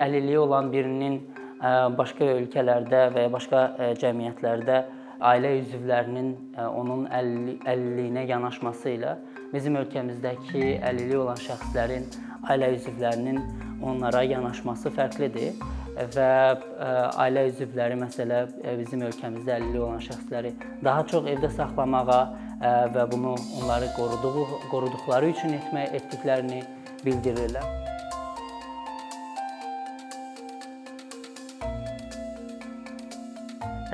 Əlilliyi olan birinin ə, başqa ölkələrdə və ya başqa ə, cəmiyyətlərdə ailə üzvlərinin ə, onun əlilli- əlilliyinə yanaşması ilə bizim ölkəmizdəki əlilliyi olan şəxslərin ailə üzvlərinin onlara yanaşması fərqlidir və ailə üzvləri məsələ bizim ölkəmizdə əlilliyi olan şəxsləri daha çox evdə saxlamağa və bunu onları qoruduğu qoruduqları üçün etmək etdiklərini bildirirlər.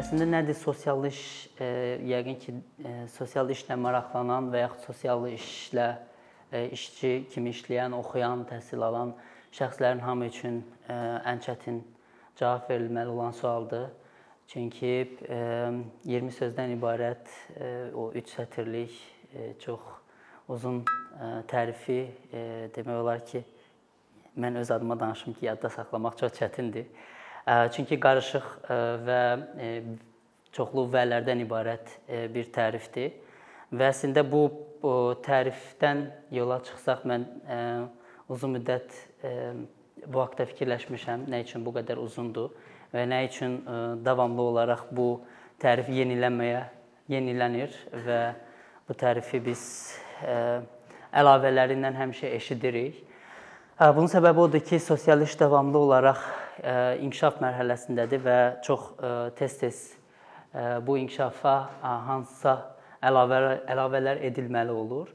Əslində nədir sosial iş? E, yəqin ki, e, sosial işlə maraqlanan və yaxud sosial işlə e, işçi kimi işləyən, oxuyan, təhsil alan şəxslərin hamı üçün e, ən çətin cavab verilməli olan sualdır. Çünki e, 20 sözdən ibarət e, o 3 sətirlik e, çox uzun e, tərifi e, demək olar ki, mən öz adıma danışım ki, yadda saxlamaq çox çətindir. Çünki qarışıq və çoxlu vələrdən ibarət bir tərifdir. Və əslində bu, bu tərifdən yola çıxsaq mən uzun müddət bu haqqda fikirləşmişəm, nə üçün bu qədər uzundur və nə üçün davamlı olaraq bu tərif yenilənməyə yenilənir və bu tərifi biz əlavələrindən həmişə eşidirik. Bunun səbəbi odur ki, sosial iş davamlı olaraq inkişaf mərhələsindədir və çox ə, tez-tez ə, bu inkişafa hansısa əlavələr əlavələr edilməli olur.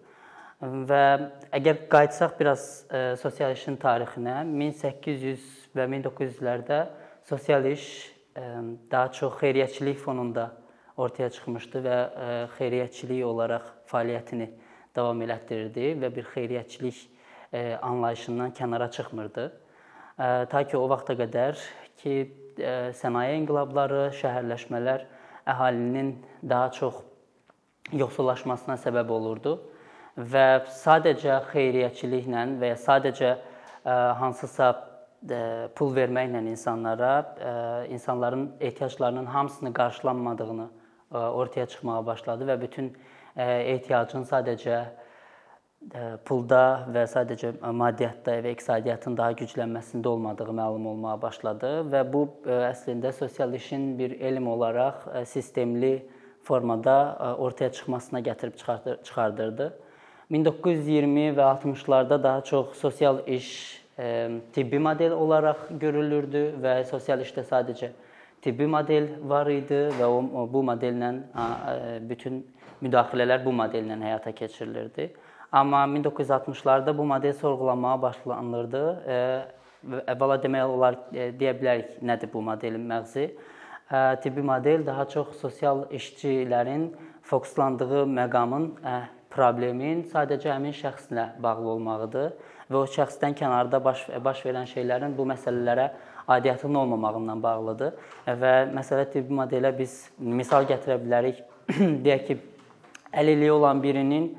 Və əgər qayıtsaq biraz sosial işin tarixinə, 1800 və 1900-lərdə sosial iş daha çox xeyriyyəçilik fonunda ortaya çıxmışdı və xeyriyyəçilik olaraq fəaliyyətini davam elətdirirdi və bir xeyriyyəçilik e, anlayışından kənara çıxmırdı. Ta ki o vaxta qədər ki, sənaye inqilabları, şəhərləşmələr əhalinin daha çox yoxsullaşmasına səbəb olurdu və sadəcə xeyriyyəçiliklə və ya sadəcə hansısa pul verməklə insanlara insanların ehtiyaclarının hamısını qarşılanmadığını ortaya çıxmağa başladı və bütün ehtiyacın sadəcə pulda və sadəcə maddiyyatda və iqtisadiyyatın daha güclənməsində olmadığı məlum olmağa başladı və bu əslində sosial işin bir elm olaraq sistemli formada ortaya çıxmasına gətirib çıxardır, çıxardırdı. 1920 və 60-larda daha çox sosial iş tibbi model olaraq görülürdü və sosial işdə sadəcə tibbi model var idi və o bu modellə bütün müdaxilələr bu modellə həyata keçirilirdi. Amma 1960-larda bu model sorğulanmağa başlanılırdı. Əvvəla demək olar deyə bilərik nədir bu modelin məğzi? Tibbi model daha çox sosial işçilərin fokuslandığı məqamın problemin sadəcə həmin şəxslə bağlı olmağıdır və o şəxsdən kənarda baş baş verən şeylərin bu məsələlərə aidiyyatının olmamağından bağlıdır və məsələ tibbi modelə biz misal gətirə bilərik. Deyək ki, əlilliyi olan birinin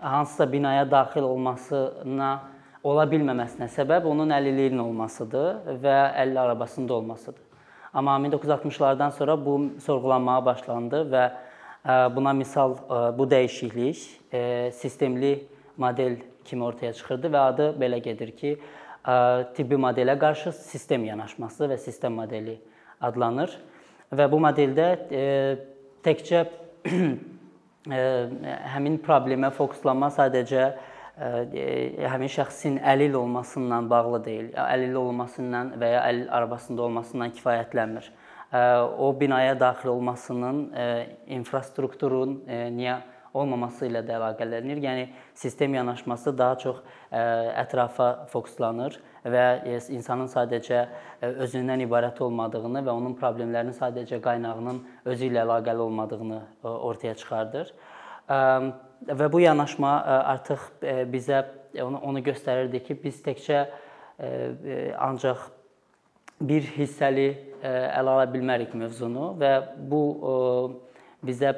hansısa binaya daxil olmasına ola bilməməsinə səbəb onun əlilliyinin olmasıdır və əlilli arabasında olmasıdır. Amma 1960-lardan sonra bu sorğulanmağa başlandı və buna misal bu dəyişiklik sistemli model kimi ortaya çıxırdı və adı belə gedir ki, tibbi modelə qarşı sistem yanaşması və sistem modeli adlanır. Və bu modeldə təkcə həmin problemə fokuslanma sadəcə həmin şəxsin əlil olmasından bağlı deyil. Əlilli olmasından və ya əlil arabasında olmasından kifayətlənmir. O binaya daxil olmasının infrastrukturun niyə olmaması ilə də əlaqələnir. Yəni sistem yanaşması daha çox ətrafa fokuslanır və insanın sadəcə özündən ibarət olmadığını və onun problemlərinin sadəcə qaynağının özü ilə əlaqəli olmadığını ortaya çıxardır. Və bu yanaşma artıq bizə onu, onu göstərirdi ki, biz təkcə ancaq bir hissəli ələ ala bilmərik mövzunu və bu bizə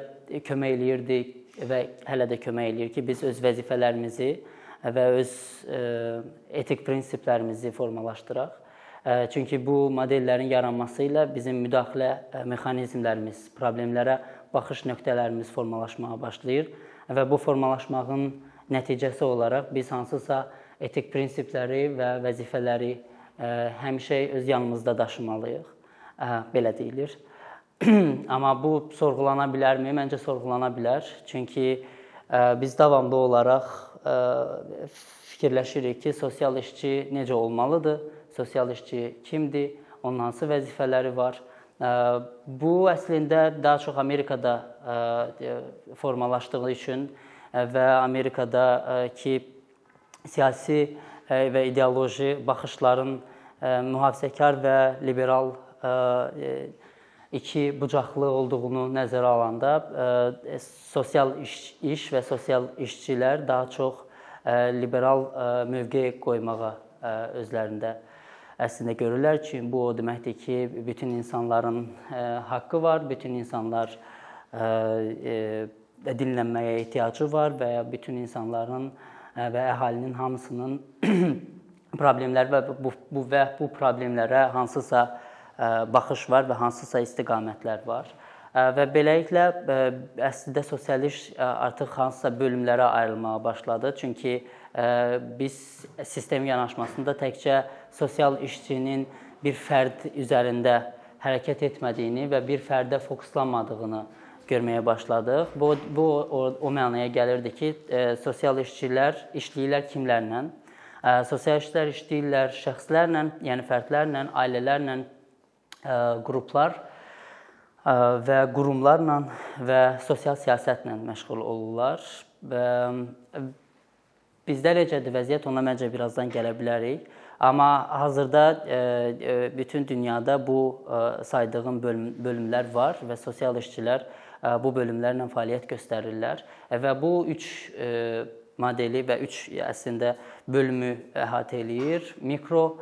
kömək eləyirdi və hələ də kömək eləyir ki, biz öz vəzifələrimizi və öz etik prinsiplərimizi formalaşdıraq. Çünki bu modellərin yaranması ilə bizim müdaxilə mexanizmlərimiz, problemlərə baxış nöqtələrimiz formalaşmağa başlayır və bu formalaşmağın nəticəsi olaraq biz hansısa etik prinsipləri və vəzifələri həmişə öz yanımızda daşımalıyıq. Belə deyilir. Amma bu sorğulana bilərmi? Məncə sorğulana bilər. Çünki biz davamlı olaraq fikirləşirik ki, sosial işçi necə olmalıdır? Sosial işçi kimdir? Onun hansı vəzifələri var? Bu əslində daha çox Amerikada formalaşdığı üçün və Amerikada ki siyasi və ideoloji baxışların mühafizəkar və liberal iki bucaqlı olduğunu nəzərə alanda sosial iş, iş və sosial işçilər daha çox liberal mövqe qoymağa özlərində əslində görürlər ki, bu o deməkdir ki, bütün insanların haqqı var, bütün insanlar dinlənməyə ehtiyacı var və bütün insanların və əhalinin hamısının problemləri və bu, bu və bu problemlərə hansısa baxış var və hansısa istiqamətlər var. Və beləliklə əslində sosial iş artıq hansısa bölümlərə ayrılmağa başladı. Çünki biz sistem yanaşmasında təkcə sosial işçinin bir fərd üzərində hərəkət etmədiyini və bir fərdə fokuslanmadığını görməyə başladıq. Bu bu o, o mənaya gəlirdi ki, sosial işçilər işləyirlər kimlərlə? Sosial işçilər işləyirlər şəxslərlə, yəni fərdlərlə, ailələrlə, qruplar və qurumlarla və sosial siyasətlə məşğul olurlar. Və bizdə necədir vəziyyət, ona məncə birazdan gələ bilərik. Amma hazırda bütün dünyada bu saydığım bölüm, bölümlər var və sosial işçilər bu bölümlərlə fəaliyyət göstərirlər və bu üç modeli və üç əslində bölümü əhatə eləyir. Mikro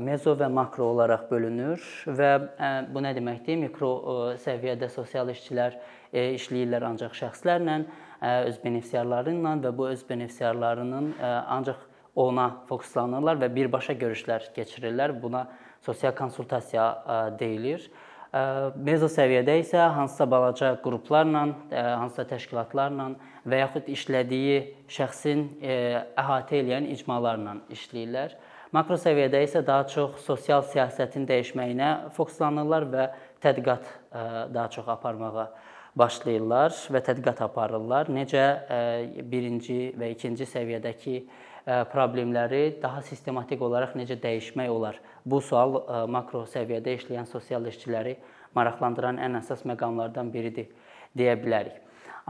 mezo və makro olaraq bölünür və bu nə deməkdir? Mikro səviyyədə sosial işçilər işləyirlər ancaq şəxslərlə, öz benefisiarları ilə və bu öz benefisiarlarının ancaq ona fokuslanırlar və birbaşa görüşlər keçirirlər. Buna sosial konsultasiya deyilir. Mezo səviyyədə isə hansısa balaca qruplarla, hansısa təşkilatlarla və yaxud işlədiyi şəxsin əhatə edən icmalarla işləyirlər. Makro səviyyədə isə daha çox sosial siyasətin dəyişməyinə fokuslanırlar və tədqiqat e, daha çox aparmağa başlayırlar və tədqiqat aparırlar. Necə e, birinci və ikinci səviyyədəki e, problemləri daha sistematik olaraq necə dəyişmək olar? Bu sual makro səviyyədə işləyən sosial işçiləri maraqlandıran ən əsas məqamlardan biridir deyə bilərik.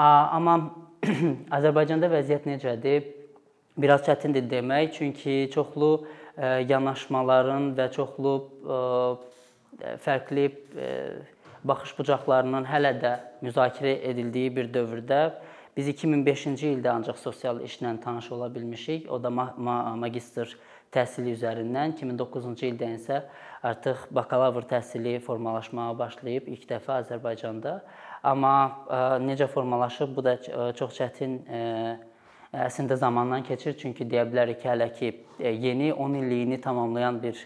Amma Azərbaycanda vəziyyət necədir? Biraz çətindir demək, çünki çoxlu yanaşmaların və çoxlu fərqli baxış bucaqlarının hələ də müzakirə edildiyi bir dövrdə biz 2005-ci ildə ancaq sosial işlə tanış ola bilmişik. O da ma ma magistr təhsili üzərindən 2009-cu ildə isə artıq bakalavr təhsili formalaşmağa başlayıb ilk dəfə Azərbaycanda. Amma necə formalaşıb bu da çox çətin əslində zamandan keçir. Çünki deyə bilərik hələ ki yeni 10 illiyini tamamlayan bir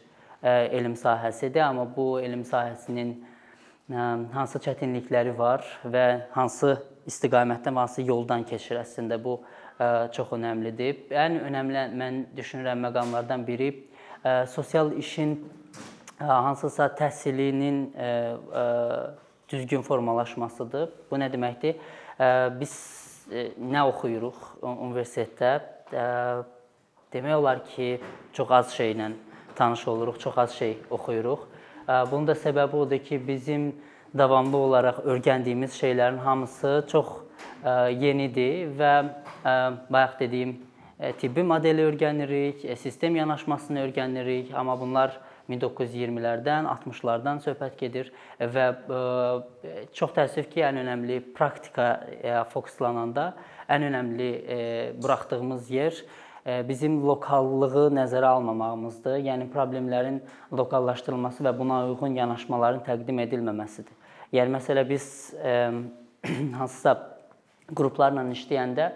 elm sahəsidir, amma bu elm sahəsinin hansı çətinlikləri var və hansı istiqamətdən, hansı yoldan keçir əslində bu çox önəmlidir. Ən önəmli mən düşünürəm məqamlardan biri sosial işin hansısa təhsilinin düzgün formalaşmasıdır. Bu nə deməkdir? Biz nə oxuyuruq universitetdə? Demək olar ki, çox az şeylə tanış oluruq, çox az şey oxuyuruq. Bunun da səbəbi odur ki, bizim davamlı olaraq öyrəndiyimiz şeylərin hamısı çox yenidir və bayaq dediyim tibbi modeli öyrənirik, sistem yanaşmasını öyrənirik, amma bunlar 1920-lərdən, 60-lardan söhbət gedir və e, çox təəssüf ki, ən önəmli praktikaya fokuslananda ən önəmli e, buraxdığımız yer e, bizim lokallığı nəzərə almamağımızdır. Yəni problemlərin lokallaşdırılması və buna uyğun yanaşmaların təqdim edilməməsidir. Yəni məsələ biz hansısa qruplarla işləyəndə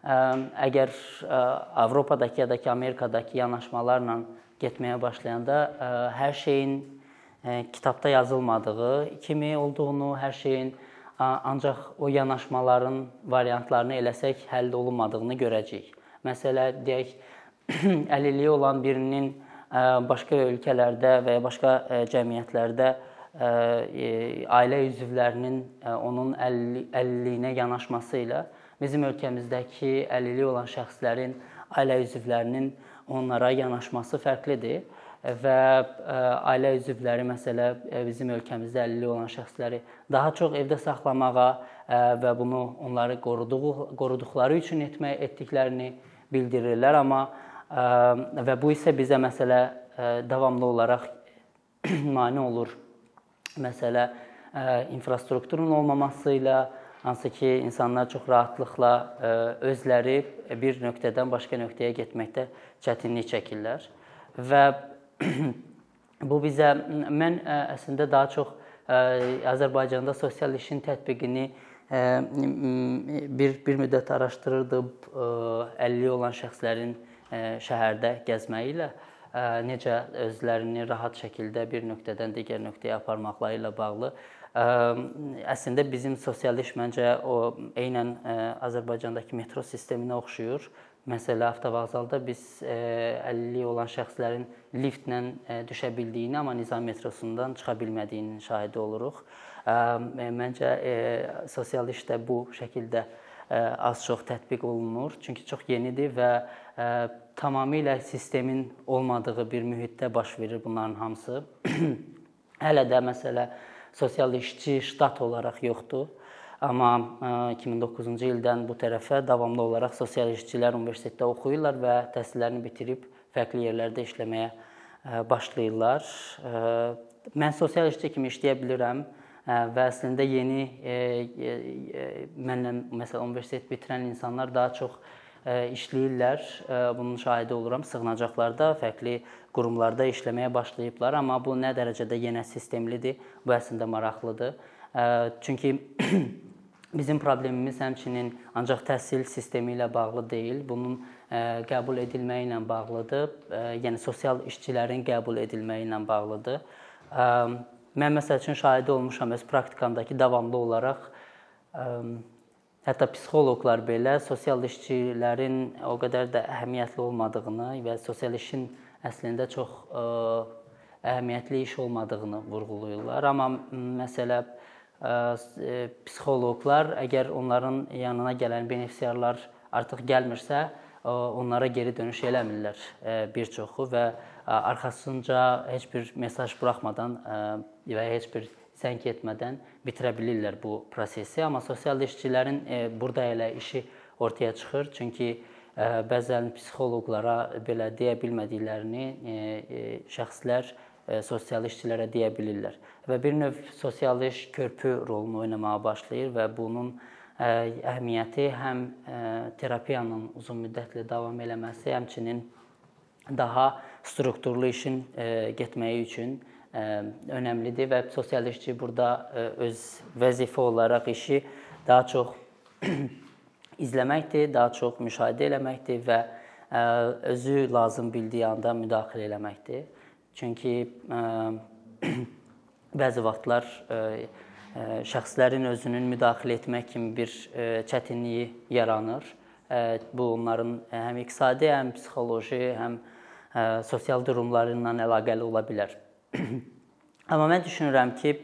əgər Avropadakı ya da ki Amerikadakı yanaşmalarla getməyə başlayanda ə, e, hər şeyin ə, e, kitabda yazılmadığı kimi olduğunu, hər şeyin ə, ancaq o yanaşmaların variantlarını eləsək həll olunmadığını görəcəyik. Məsələ deyək əlilliyi olan birinin başqa ölkələrdə və ya başqa cəmiyyətlərdə ailə üzvlərinin onun əlilliyinə yanaşması ilə bizim ölkəmizdəki əlilliyi olan şəxslərin ailə üzvlərinin onlara yanaşması fərqlidir və ailə üzvləri məsələ bizim ölkəmizdə əlilliyi olan şəxsləri daha çox evdə saxlamağa və bunu onları qoruduğu qoruduqları üçün etmək etdiklərini bildirirlər, amma və bu isə bizə məsələ davamlı olaraq mane olur. Məsələ infrastrukturun olmaması ilə hansı ki, insanlar çox rahatlıqla özləri bir nöqtədən başqa nöqtəyə getməkdə çətinlik çəkirlər və bu bizə mən əslində daha çox Azərbaycanda sosial işin tətbiqini bir bir müddət araşdırırdım. 50 olan şəxslərin şəhərdə gəzməyi ilə necə özlərini rahat şəkildə bir nöqtədən digər nöqtəyə aparmaqları ilə bağlı əslində bizim sosial iş məncə o eynən Azərbaycandakı metro sisteminə oxşuyur. Məsələ avtovağzalda biz 50 olan şəxslərin liftlə düşə bildiyini, amma Nizam metrosundan çıxa bilmədiyinin şahidi oluruq. Məncə sosial işdə bu şəkildə az-çox tətbiq olunur. Çünki çox yenidir və tamamilə sistemin olmadığı bir mühitdə baş verir bunların hamısı. Hələ də məsələ sosial işçi ştat olaraq yoxdur. Amma 2009-cu ildən bu tərəfə davamlı olaraq sosial işçilər universitetdə oxuyurlar və təhsillərini bitirib fərqli yerlərdə işləməyə başlayırlar. Mən sosial işçi kimi işləyə bilirəm və əslində yeni mənlə məsələn universitet bitirən insanlar daha çox işləyirlər. Bunun şahidi oluram. Sığınacaqlarda, fərqli qurumlarda işləməyə başlayıblar, amma bu nə dərəcədə yenə sistemlidir? Bu əslində maraqlıdır. Çünki bizim problemimiz həmçinin ancaq təhsil sistemi ilə bağlı deyil, bunun qəbul edilməyi ilə bağlıdır. Yəni sosial işçilərin qəbul edilməyi ilə bağlıdır. Mən məsəl üçün şahidi olmuşam öz praktikamdakı davamlı olaraq Hətta psixoloqlar belə sosial işçilərin o qədər də əhəmiyyətli olmadığını və sosial işin əslində çox ə, əhəmiyyətli iş olmadığını vurğulayırlar. Amma məsələ ə, psixoloqlar əgər onların yanına gələn benefisiarlar artıq gəlmirsə, ə, onlara geri dönüş eləmirlər ə, bir çoxu və ə, arxasınca heç bir mesaj buraxmadan və heç bir sənk etmədən bitirə bilirlər bu prosesi. Amma sosial işçilərin e, burada elə işi ortaya çıxır. Çünki e, bəzən psixoloqlara belə deyə bilmədiklərini e, şəxslər sosial işçilərə deyə bilirlər. Və bir növ sosial iş körpü rolunu oynamağa başlayır və bunun əhəmiyyəti həm terapiyanın uzun müddətli davam eləməsi, həmçinin daha strukturlu işin getməyi üçün önəmlidir və sosial işçi burada öz vəzifə olaraq işi daha çox izləməkdir, daha çox müşahidə eləməkdir və özü lazım bildiyi anda müdaxilə eləməkdir. Çünki bəzi vaxtlar şəxslərin özünün müdaxilə etmək kimi bir çətinliyi yaranır. Bu onların həm iqtisadi, həm psixoloji, həm sosial durumları ilə əlaqəli ola bilər. Amma mən düşünürəm ki,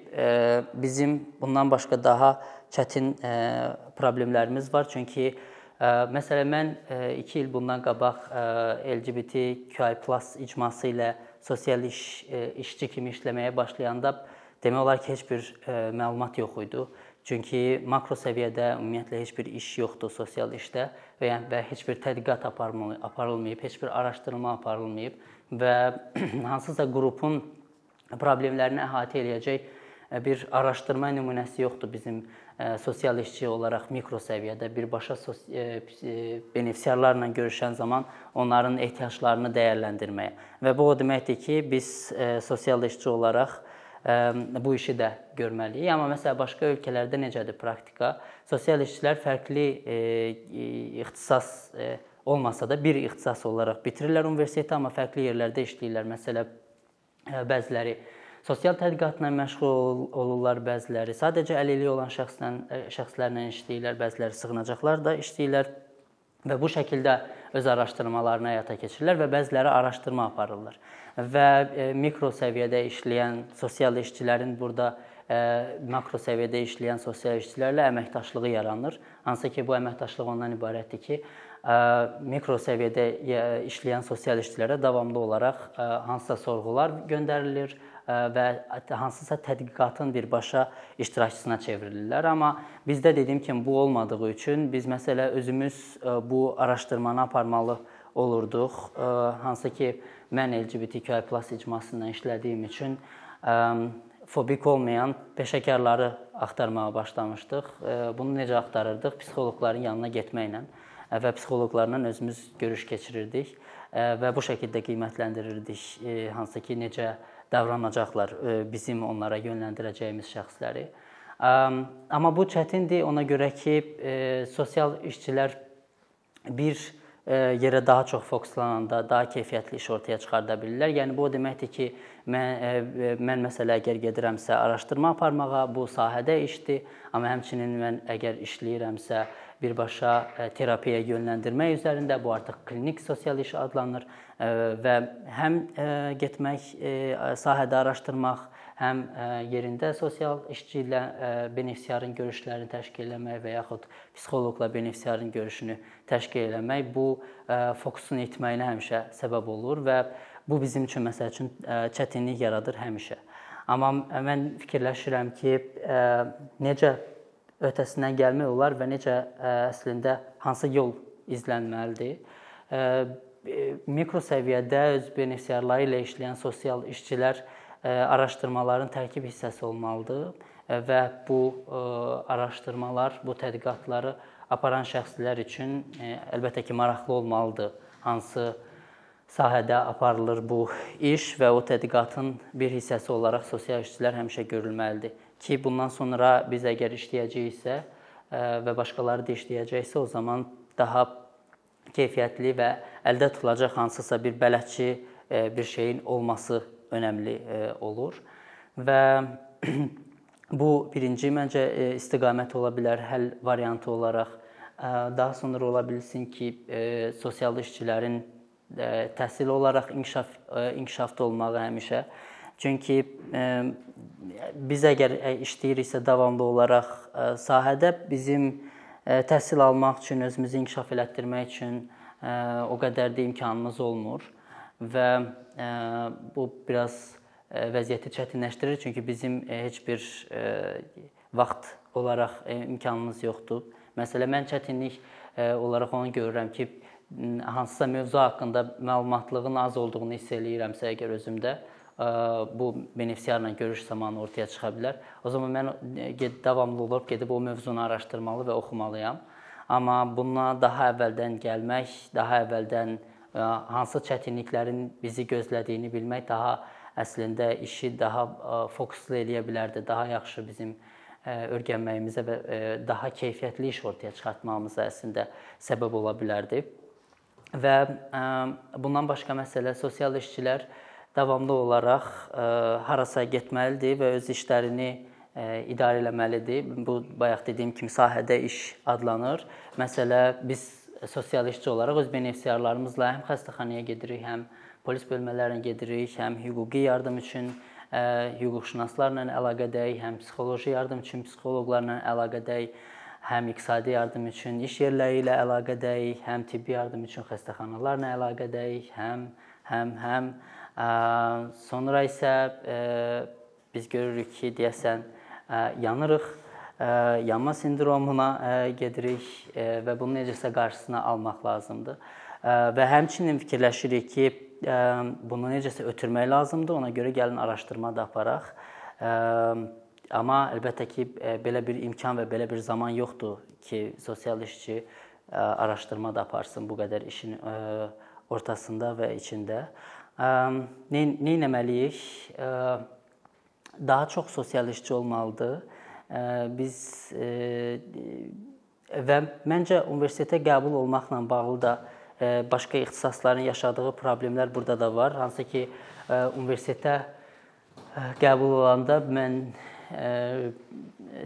bizim bundan başqa daha çətin problemlərimiz var. Çünki məsələn mən 2 il bundan qabaq LGBTQI+ icması ilə sosial iş işçi kimi işləməyə başlayanda demək olar ki, heç bir məlumat yox idi. Çünki makro səviyyədə ümumiyyətlə heç bir iş yoxdur sosial işdə və yəni və heç bir tədqiqat aparılmayıb, heç bir araşdırma aparılmayıb və hansısa qrupun problemlərini əhatə eləyəcək e, bir araşdırma nümunəsi yoxdur bizim e, sosial işçi olaraq mikro səviyyədə birbaşa e, benefisiarlarla görüşən zaman onların ehtiyaclarını dəyərləndirməyə. Və bu o deməkdir ki, biz sosial işçi olaraq bu işi də görməliyik. Amma məsələn başqa ölkələrdə necədir praktika? Sosial işçilər fərqli ixtisas olmasa da bir ixtisas olaraq bitirirlər universiteti, amma fərqli yerlərdə işləyirlər. Məsələn bəziləri sosial tədqiqatla məşğul olurlar, bəziləri sadəcə əlilliyi olan şəxslə şəxslərlə işləyirlər, bəziləri sığınacaqlar da işləyirlər və bu şəkildə öz araşdırmalarını həyata keçirirlər və bəziləri araşdırma aparırlar. Və mikro səviyyədə işləyən sosial işçilərin burada makro səviyyədə işləyən sosial işçilərlə əməkdaşlığı yaranır. Hansı ki, bu əməkdaşlıq ondan ibarətdir ki, mikro səviyyədə işləyən sosial işçilərə davamlı olaraq hansısa sorğular göndərilir və hansısa tədqiqatın birbaşa iştirakçısına çevrilirlər. Amma bizdə dediyim kimi bu olmadığı üçün biz məsələ özümüz bu araşdırmanı aparmalı olurduq. Hansı ki, mən LGBTQI+ icmasından işlədiyim üçün fobik olmayan peşəkarları axtarmağa başlamışdıq. Bunu necə axtarırdıq? Psixoloqların yanına getməklə və psixoloqlarla özümüz görüş keçirirdik və bu şəkildə qiymətləndirirdik hansı ki, necə davranacaqlar bizim onlara yönləndirəcəyimiz şəxsləri. Amma bu çətindir ona görə ki, sosial işçilər bir yerə daha çox fokuslananda daha keyfiyyətli iş ortaya çıxarda bilirlər. Yəni bu o deməkdir ki, mən mən məsələ əgər gedirəmsə araşdırma aparmağa, bu sahədə işdir, amma həmçinin mən əgər işləyirəmsə birbaşa terapiyaya yönləndirmək üzərində bu artıq klinik sosial iş adlanır və həm getmək sahədə araşdırmaq həm yerində sosial işçi ilə benefisiarın görüşlərini təşkil etmək və yaxud psixoloqla benefisiarın görüşünü təşkil etmək bu fokusun itməyinə həmişə səbəb olur və bu bizim üçün məsəl üçün çətinlik yaradır həmişə. Amma mən fikirləşirəm ki, necə öhdəsindən gəlmək olar və necə əslində hansı yol izlənməlidir. Mikro səviyyədə öz benefisiarları ilə işləyən sosial işçilər araşdırmaların tərkib hissəsi olmalıdır və bu araşdırmalar, bu tədqiqatları aparan şəxslər üçün əlbəttə ki, maraqlı olmalıdır. Hansı sahədə aparılır bu iş və o tədqiqatın bir hissəsi olaraq sosial işçilər həmişə görülməlidir ki, bundan sonra biz əgər işləyəcəyiksə və başqaları da işləyəcəksə, o zaman daha keyfiyyətli və əldə tutulacaq hansısa bir bələdçi bir şeyin olması önəmli e, olur və bu birinci məncə e, istiqamət ola bilər həll variantı olaraq. E, daha sonra ola bilsin ki, sosial işçilərin təhsil olaraq inkişaf inkişafda olmağı həmişə. Çünki biz əgər işləyiriksə davamlı olaraq sahədə bizim təhsil almaq üçün, özümüzü inkişaf elətdirmək üçün o qədər də imkanımız olmur və bu biraz vəziyyəti çətinləşdirir çünki bizim heç bir vaxt olaraq imkanımız yoxdur. Məsələn, mən çətinlik olaraq onu görürəm ki, hansısa mövzu haqqında məlumatlığın az olduğunu hiss eləyirəmsə əgər özümdə bu benefisiarla görüş zamanı ortaya çıxa bilər. O zaman mən davamlı olaraq gedib o mövzunu araşdırmalı və oxumalıyam. Amma buna daha əvvəldən gəlmək, daha əvvəldən hansı çətinliklərin bizi gözlədiyini bilmək daha əslində işi daha fokuslu eləyə bilərdi. Daha yaxşı bizim öyrənməyimizə və daha keyfiyyətli iş ortaya çıxartmağımıza əslində səbəb ola bilərdi. Və bundan başqa məsələ sosial işçilər davamlı olaraq harasa getməlidir və öz işlərini idarə etməlidir. Bu bayaq dediyim kimi sahədə iş adlanır. Məsələ biz sosial işçi olaraq öz benefisiarlarımızla həm xəstəxanaya gedirik, həm polis bölmələrinə gedirik, həm hüquqi yardım üçün hüquqşünaslarla əlaqədəyik, həm psixoloji yardım üçün psixoloqlarla əlaqədəyik, həm iqtisadi yardım üçün iş yerləri ilə əlaqədəyik, həm tibbi yardım üçün xəstəxanalarla əlaqədəyik, həm həm həm sonra isə biz görürük ki, deyəsən yanırıq yanma sindromuna gedirik və bunun necəsə qarşısını almaq lazımdır. Və həmçinin fikirləşirik ki, bunu necəsə ötürmək lazımdır. Ona görə gəlin araşdırma da aparaq. Amma əlbəttə ki, belə bir imkan və belə bir zaman yoxdur ki, sosial işçi araşdırma da aparsın bu qədər işin ortasında və içində. Nə etməliyik? Daha çox sosial işçi olmalıdır biz və məncə universitetə qəbul olmaqla bağlı da başqa ixtisasların yaşadığı problemlər burada da var. Hansı ki universitetə qəbul olanda mən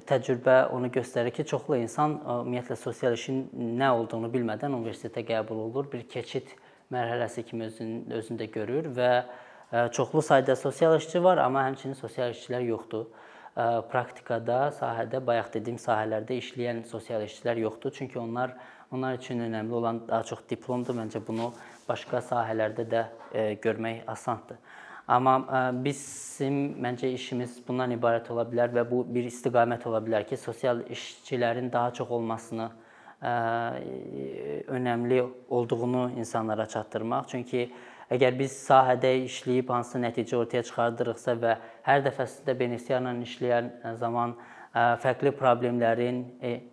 təcrübə onu göstərir ki, çoxlu insan ümumiyyətlə sosial işin nə olduğunu bilmədən universitetə qəbul olunur. Bir keçid mərhələsi kimi özünü özündə görür və çoxlu sayda sosial işçi var, amma həmçinin sosial işçilər yoxdur. Praktikada, sahədə, bayaq dediyim sahələrdə işləyən sosial işçilər yoxdur. Çünki onlar onlar üçün önəmli olan daha çox diplomdur. Məncə bunu başqa sahələrdə də görmək asandır. Amma bizim məncə işimiz bundan ibarət ola bilər və bu bir istiqamət ola bilər ki, sosial işçilərin daha çox olmasını önəmli olduğunu insanlara çatdırmaq. Çünki əgər biz sahədə işləyib hansı nəticə ortaya çıxardırıqsa və hər dəfəsində benefisiarla işləyən zaman fərqli problemlərin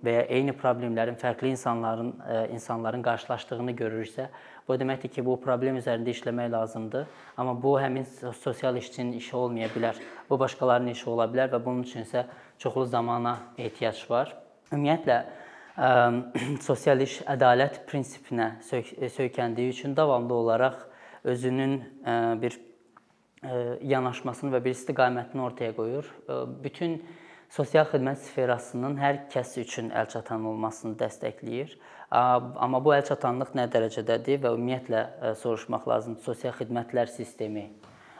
və ya eyni problemlərin fərqli insanların insanların qarşılaşdığını görürsə, Bu deməkdir ki, bu problem üzərində işləmək lazımdır. Amma bu həmin sosial işçinin işi olmaya bilər. Bu başqalarının işi ola bilər və bunun üçün isə çoxlu zamana ehtiyac var. Ümumiyyətlə ə, sosial iş ədalət prinsipinə sök söykəndiyi üçün davamlı olaraq özünün ə, bir ə, yanaşmasını və bir istiqamətini ortaya qoyur. Ə, bütün sosial xidmət sferasının hər kəs üçün əlçatan olmasını dəstəkləyir. Amma bu əlçatanlıq nə dərəcədədir və ümumiyyətlə soruşmaq lazımdır. Sosial xidmətlər sistemi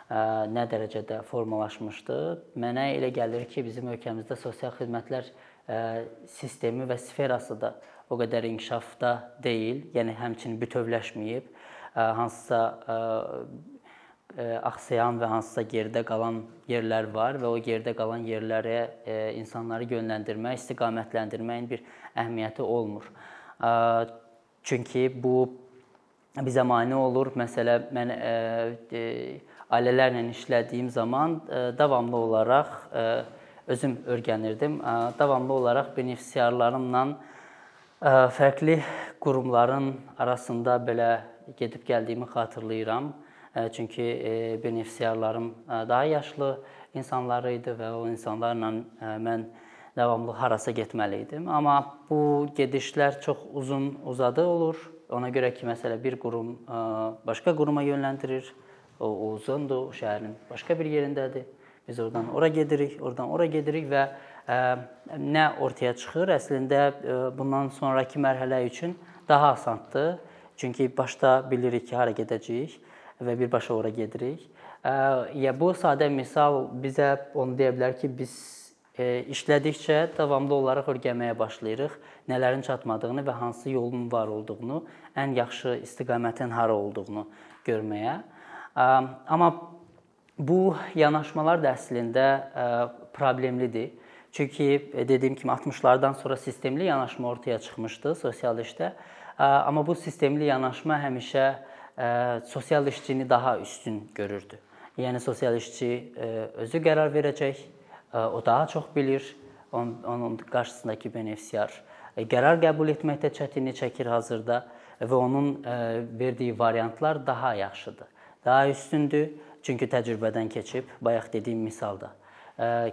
nə dərəcədə formalaşmışdır? Mənə elə gəlir ki, bizim ölkəmizdə sosial xidmətlər sistemi və sferası da o qədər inkişafda deyil, yəni həmçinin bütövləşməyib. Hansısa axsayan və hansısa geridə qalan yerlər var və o geridə qalan yerlərə insanları yönləndirmək, istiqamətləndirməyin bir əhəmiyyəti olmur. Çünki bu bizə mane olur. Məsələ mən ailələrlə işlədiyim zaman davamlı olaraq özüm öyrənirdim. Davamlı olaraq benefisiarlarımla fərqli qurumların arasında belə gedib gəldiyimi xatırlayıram. Çünki benefisiarlarım daha yaşlı insanlar idi və o insanlarla mən davamlı harasa getməli idim. Amma bu gedişlər çox uzun uzadı olur. Ona görə ki, məsələ bir qurum başqa quruma yönləndirir. O uzundur, şəhərin başqa bir yerindədir. Biz oradan ora gedirik, oradan ora gedirik və ə, nə ortaya çıxır? Əslində bundan sonrakı mərhələ üçün daha asandır. Çünki başda bilirik ki, hara gedəcəyik və birbaşa ora gedirik. Ya bu sadə misal bizə onu deyə bilər ki, biz işlədikcə davamlı olaraq öyrənməyə başlayırıq nələrin çatmadığını və hansı yolun var olduğunu, ən yaxşı istiqamətin hara olduğunu görməyə. Amma bu yanaşmalar da əslində problemlidir. Çünki e, dediyim kimi 60-lardan sonra sistemli yanaşma ortaya çıxmışdı sosial işdə. Amma bu sistemli yanaşma həmişə sosial işçini daha üstün görürdü. Yəni sosial işçi özü qərar verəcək, o daha çox bilir. Onun, qarşısındakı benefisiar qərar qəbul etməkdə çətinlik çəkir hazırda və onun verdiyi variantlar daha yaxşıdır. Daha üstündür, çünki təcrübədən keçib, bayaq dediyim misalda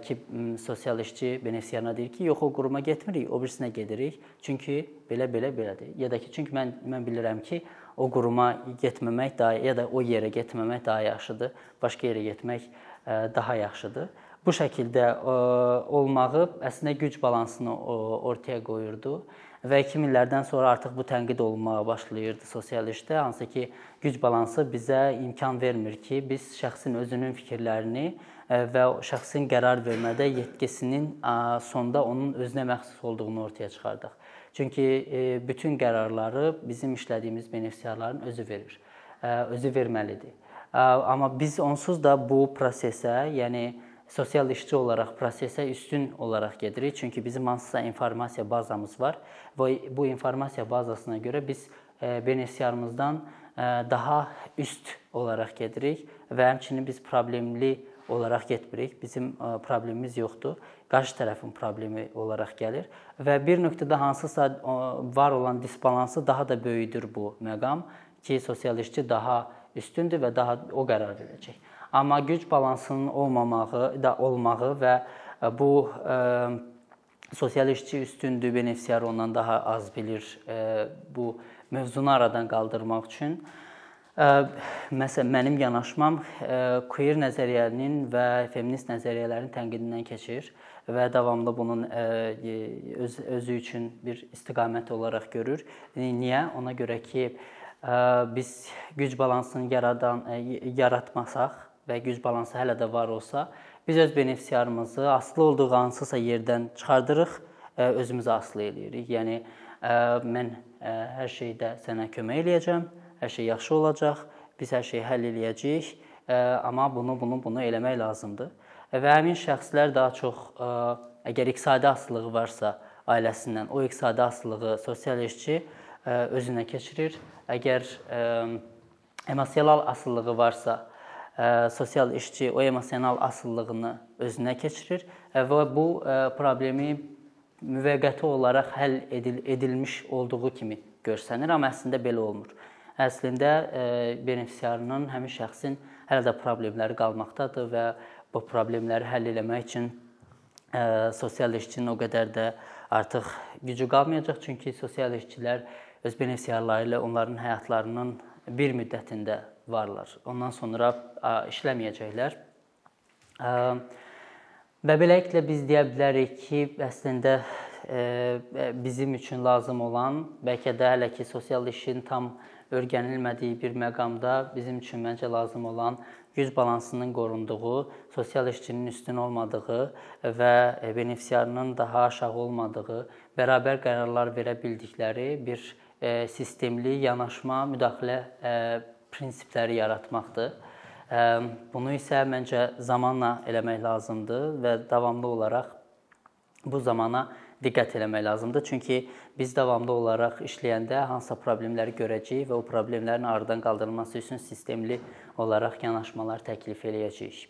ki, sosial işçi benefisiarına deyir ki, yox o quruma getmirik, o birisinə gedirik. Çünki belə belə belədir. Ya da ki, çünki mən mən bilirəm ki, o quruma getməmək daha ya da o yerə getməmək daha yaxşıdır. Başqa yerə getmək daha yaxşıdır bu şəkildə olmağı əslində güc balansını ortaya qoyurdu və 2000-lərdən sonra artıq bu tənqid olunmağa başlayırdı sosial işdə, hansı ki, güc balansı bizə imkan vermir ki, biz şəxsin özünün fikirlərini e, və şəxsin qərar vermədə yetkisinin sonda onun özünə məxsus olduğunu ortaya çıxardıq. Çünki e, bütün qərarları bizim işlədiyimiz benefisiarların özü verir. Özü verməlidir. Amma biz onsuz da bu prosesə, yəni sosial işçi olaraq prosesə üstün olaraq gedirik. Çünki bizim hansısa informasiya bazamız var və bu informasiya bazasına görə biz e, benefisiarımızdan e, daha üst olaraq gedirik və həmçinin biz problemli olaraq getmirik. Bizim e, problemimiz yoxdur. Qarşı tərəfin problemi olaraq gəlir və bir nöqtədə hansısa var olan disbalansı daha da böyüdür bu məqam ki, sosial işçi daha üstündür və daha o qərar verəcək. Amma güc balansının olmamağı da olmağı və e, bu ə, e, sosial işçi üstündür, benefisiar ondan daha az bilir. Ə, e, bu mövzunu aradan qaldırmaq üçün Ə, Məsələn, mənim yanaşmam ə, queer nəzəriyyənin və feminist nəzəriyyələrin tənqidindən keçir və davamlı bunun ə, öz özü üçün bir istiqamət olaraq görür. Niyə? Ona görə ki, ə, biz güc balansını yaradan ə, yaratmasaq və güc balansı hələ də var olsa, biz öz benefisiarımızı asılı olduğu hansısa yerdən çıxardırıq, ə, özümüzü asılı eləyirik. Yəni ə, mən ə, hər şeydə sənə kömək eləyəcəm hər şey yaxşı olacaq, biz hər şeyi həll eləyəcəyik, amma bunu, bunu, bunu eləmək lazımdır. Və həmin şəxslər daha çox əgər iqtisadi asılılığı varsa ailəsindən, o iqtisadi asılılığı sosial işçi özünə keçirir. Əgər emosional asılılığı varsa, sosial işçi o emosional asılılığını özünə keçirir və bu problemi müvəqqəti olaraq həll edil edilmiş olduğu kimi görsənir, amma əslində belə olmur. Əslində e, benefisiarının həmin şəxsin hələ də problemləri qalmaqdadır və bu problemləri həll etmək üçün e, sosial işçinin o qədər də artıq gücü qalmayacaq, çünki sosial işçilər öz benefisiarları ilə onların həyatlarının bir müddətində varlar. Ondan sonra işləməyəcəklər. Və beləliklə biz deyə bilərik ki, əslində e, bizim üçün lazım olan, bəlkə də hələ ki sosial işin tam öyrənilmədiyi bir məqamda bizim üçün məncə lazım olan güc balansının qorunduğu, sosial işçinin üstün olmadığı və benefisiarının daha aşağı olmadığı, bərabər qərarlar verə bildikləri bir e, sistemli yanaşma, müdaxilə e, prinsipləri yaratmaqdır. Bunu isə məncə zamanla eləmək lazımdır və davamlı olaraq bu zamana diqqət eləmək lazımdır. Çünki biz davamlı olaraq işləyəndə hansısa problemləri görəcəyik və o problemlərin aradan qaldırılması üçün sistemli olaraq yanaşmalar təklif eləyəcəyik.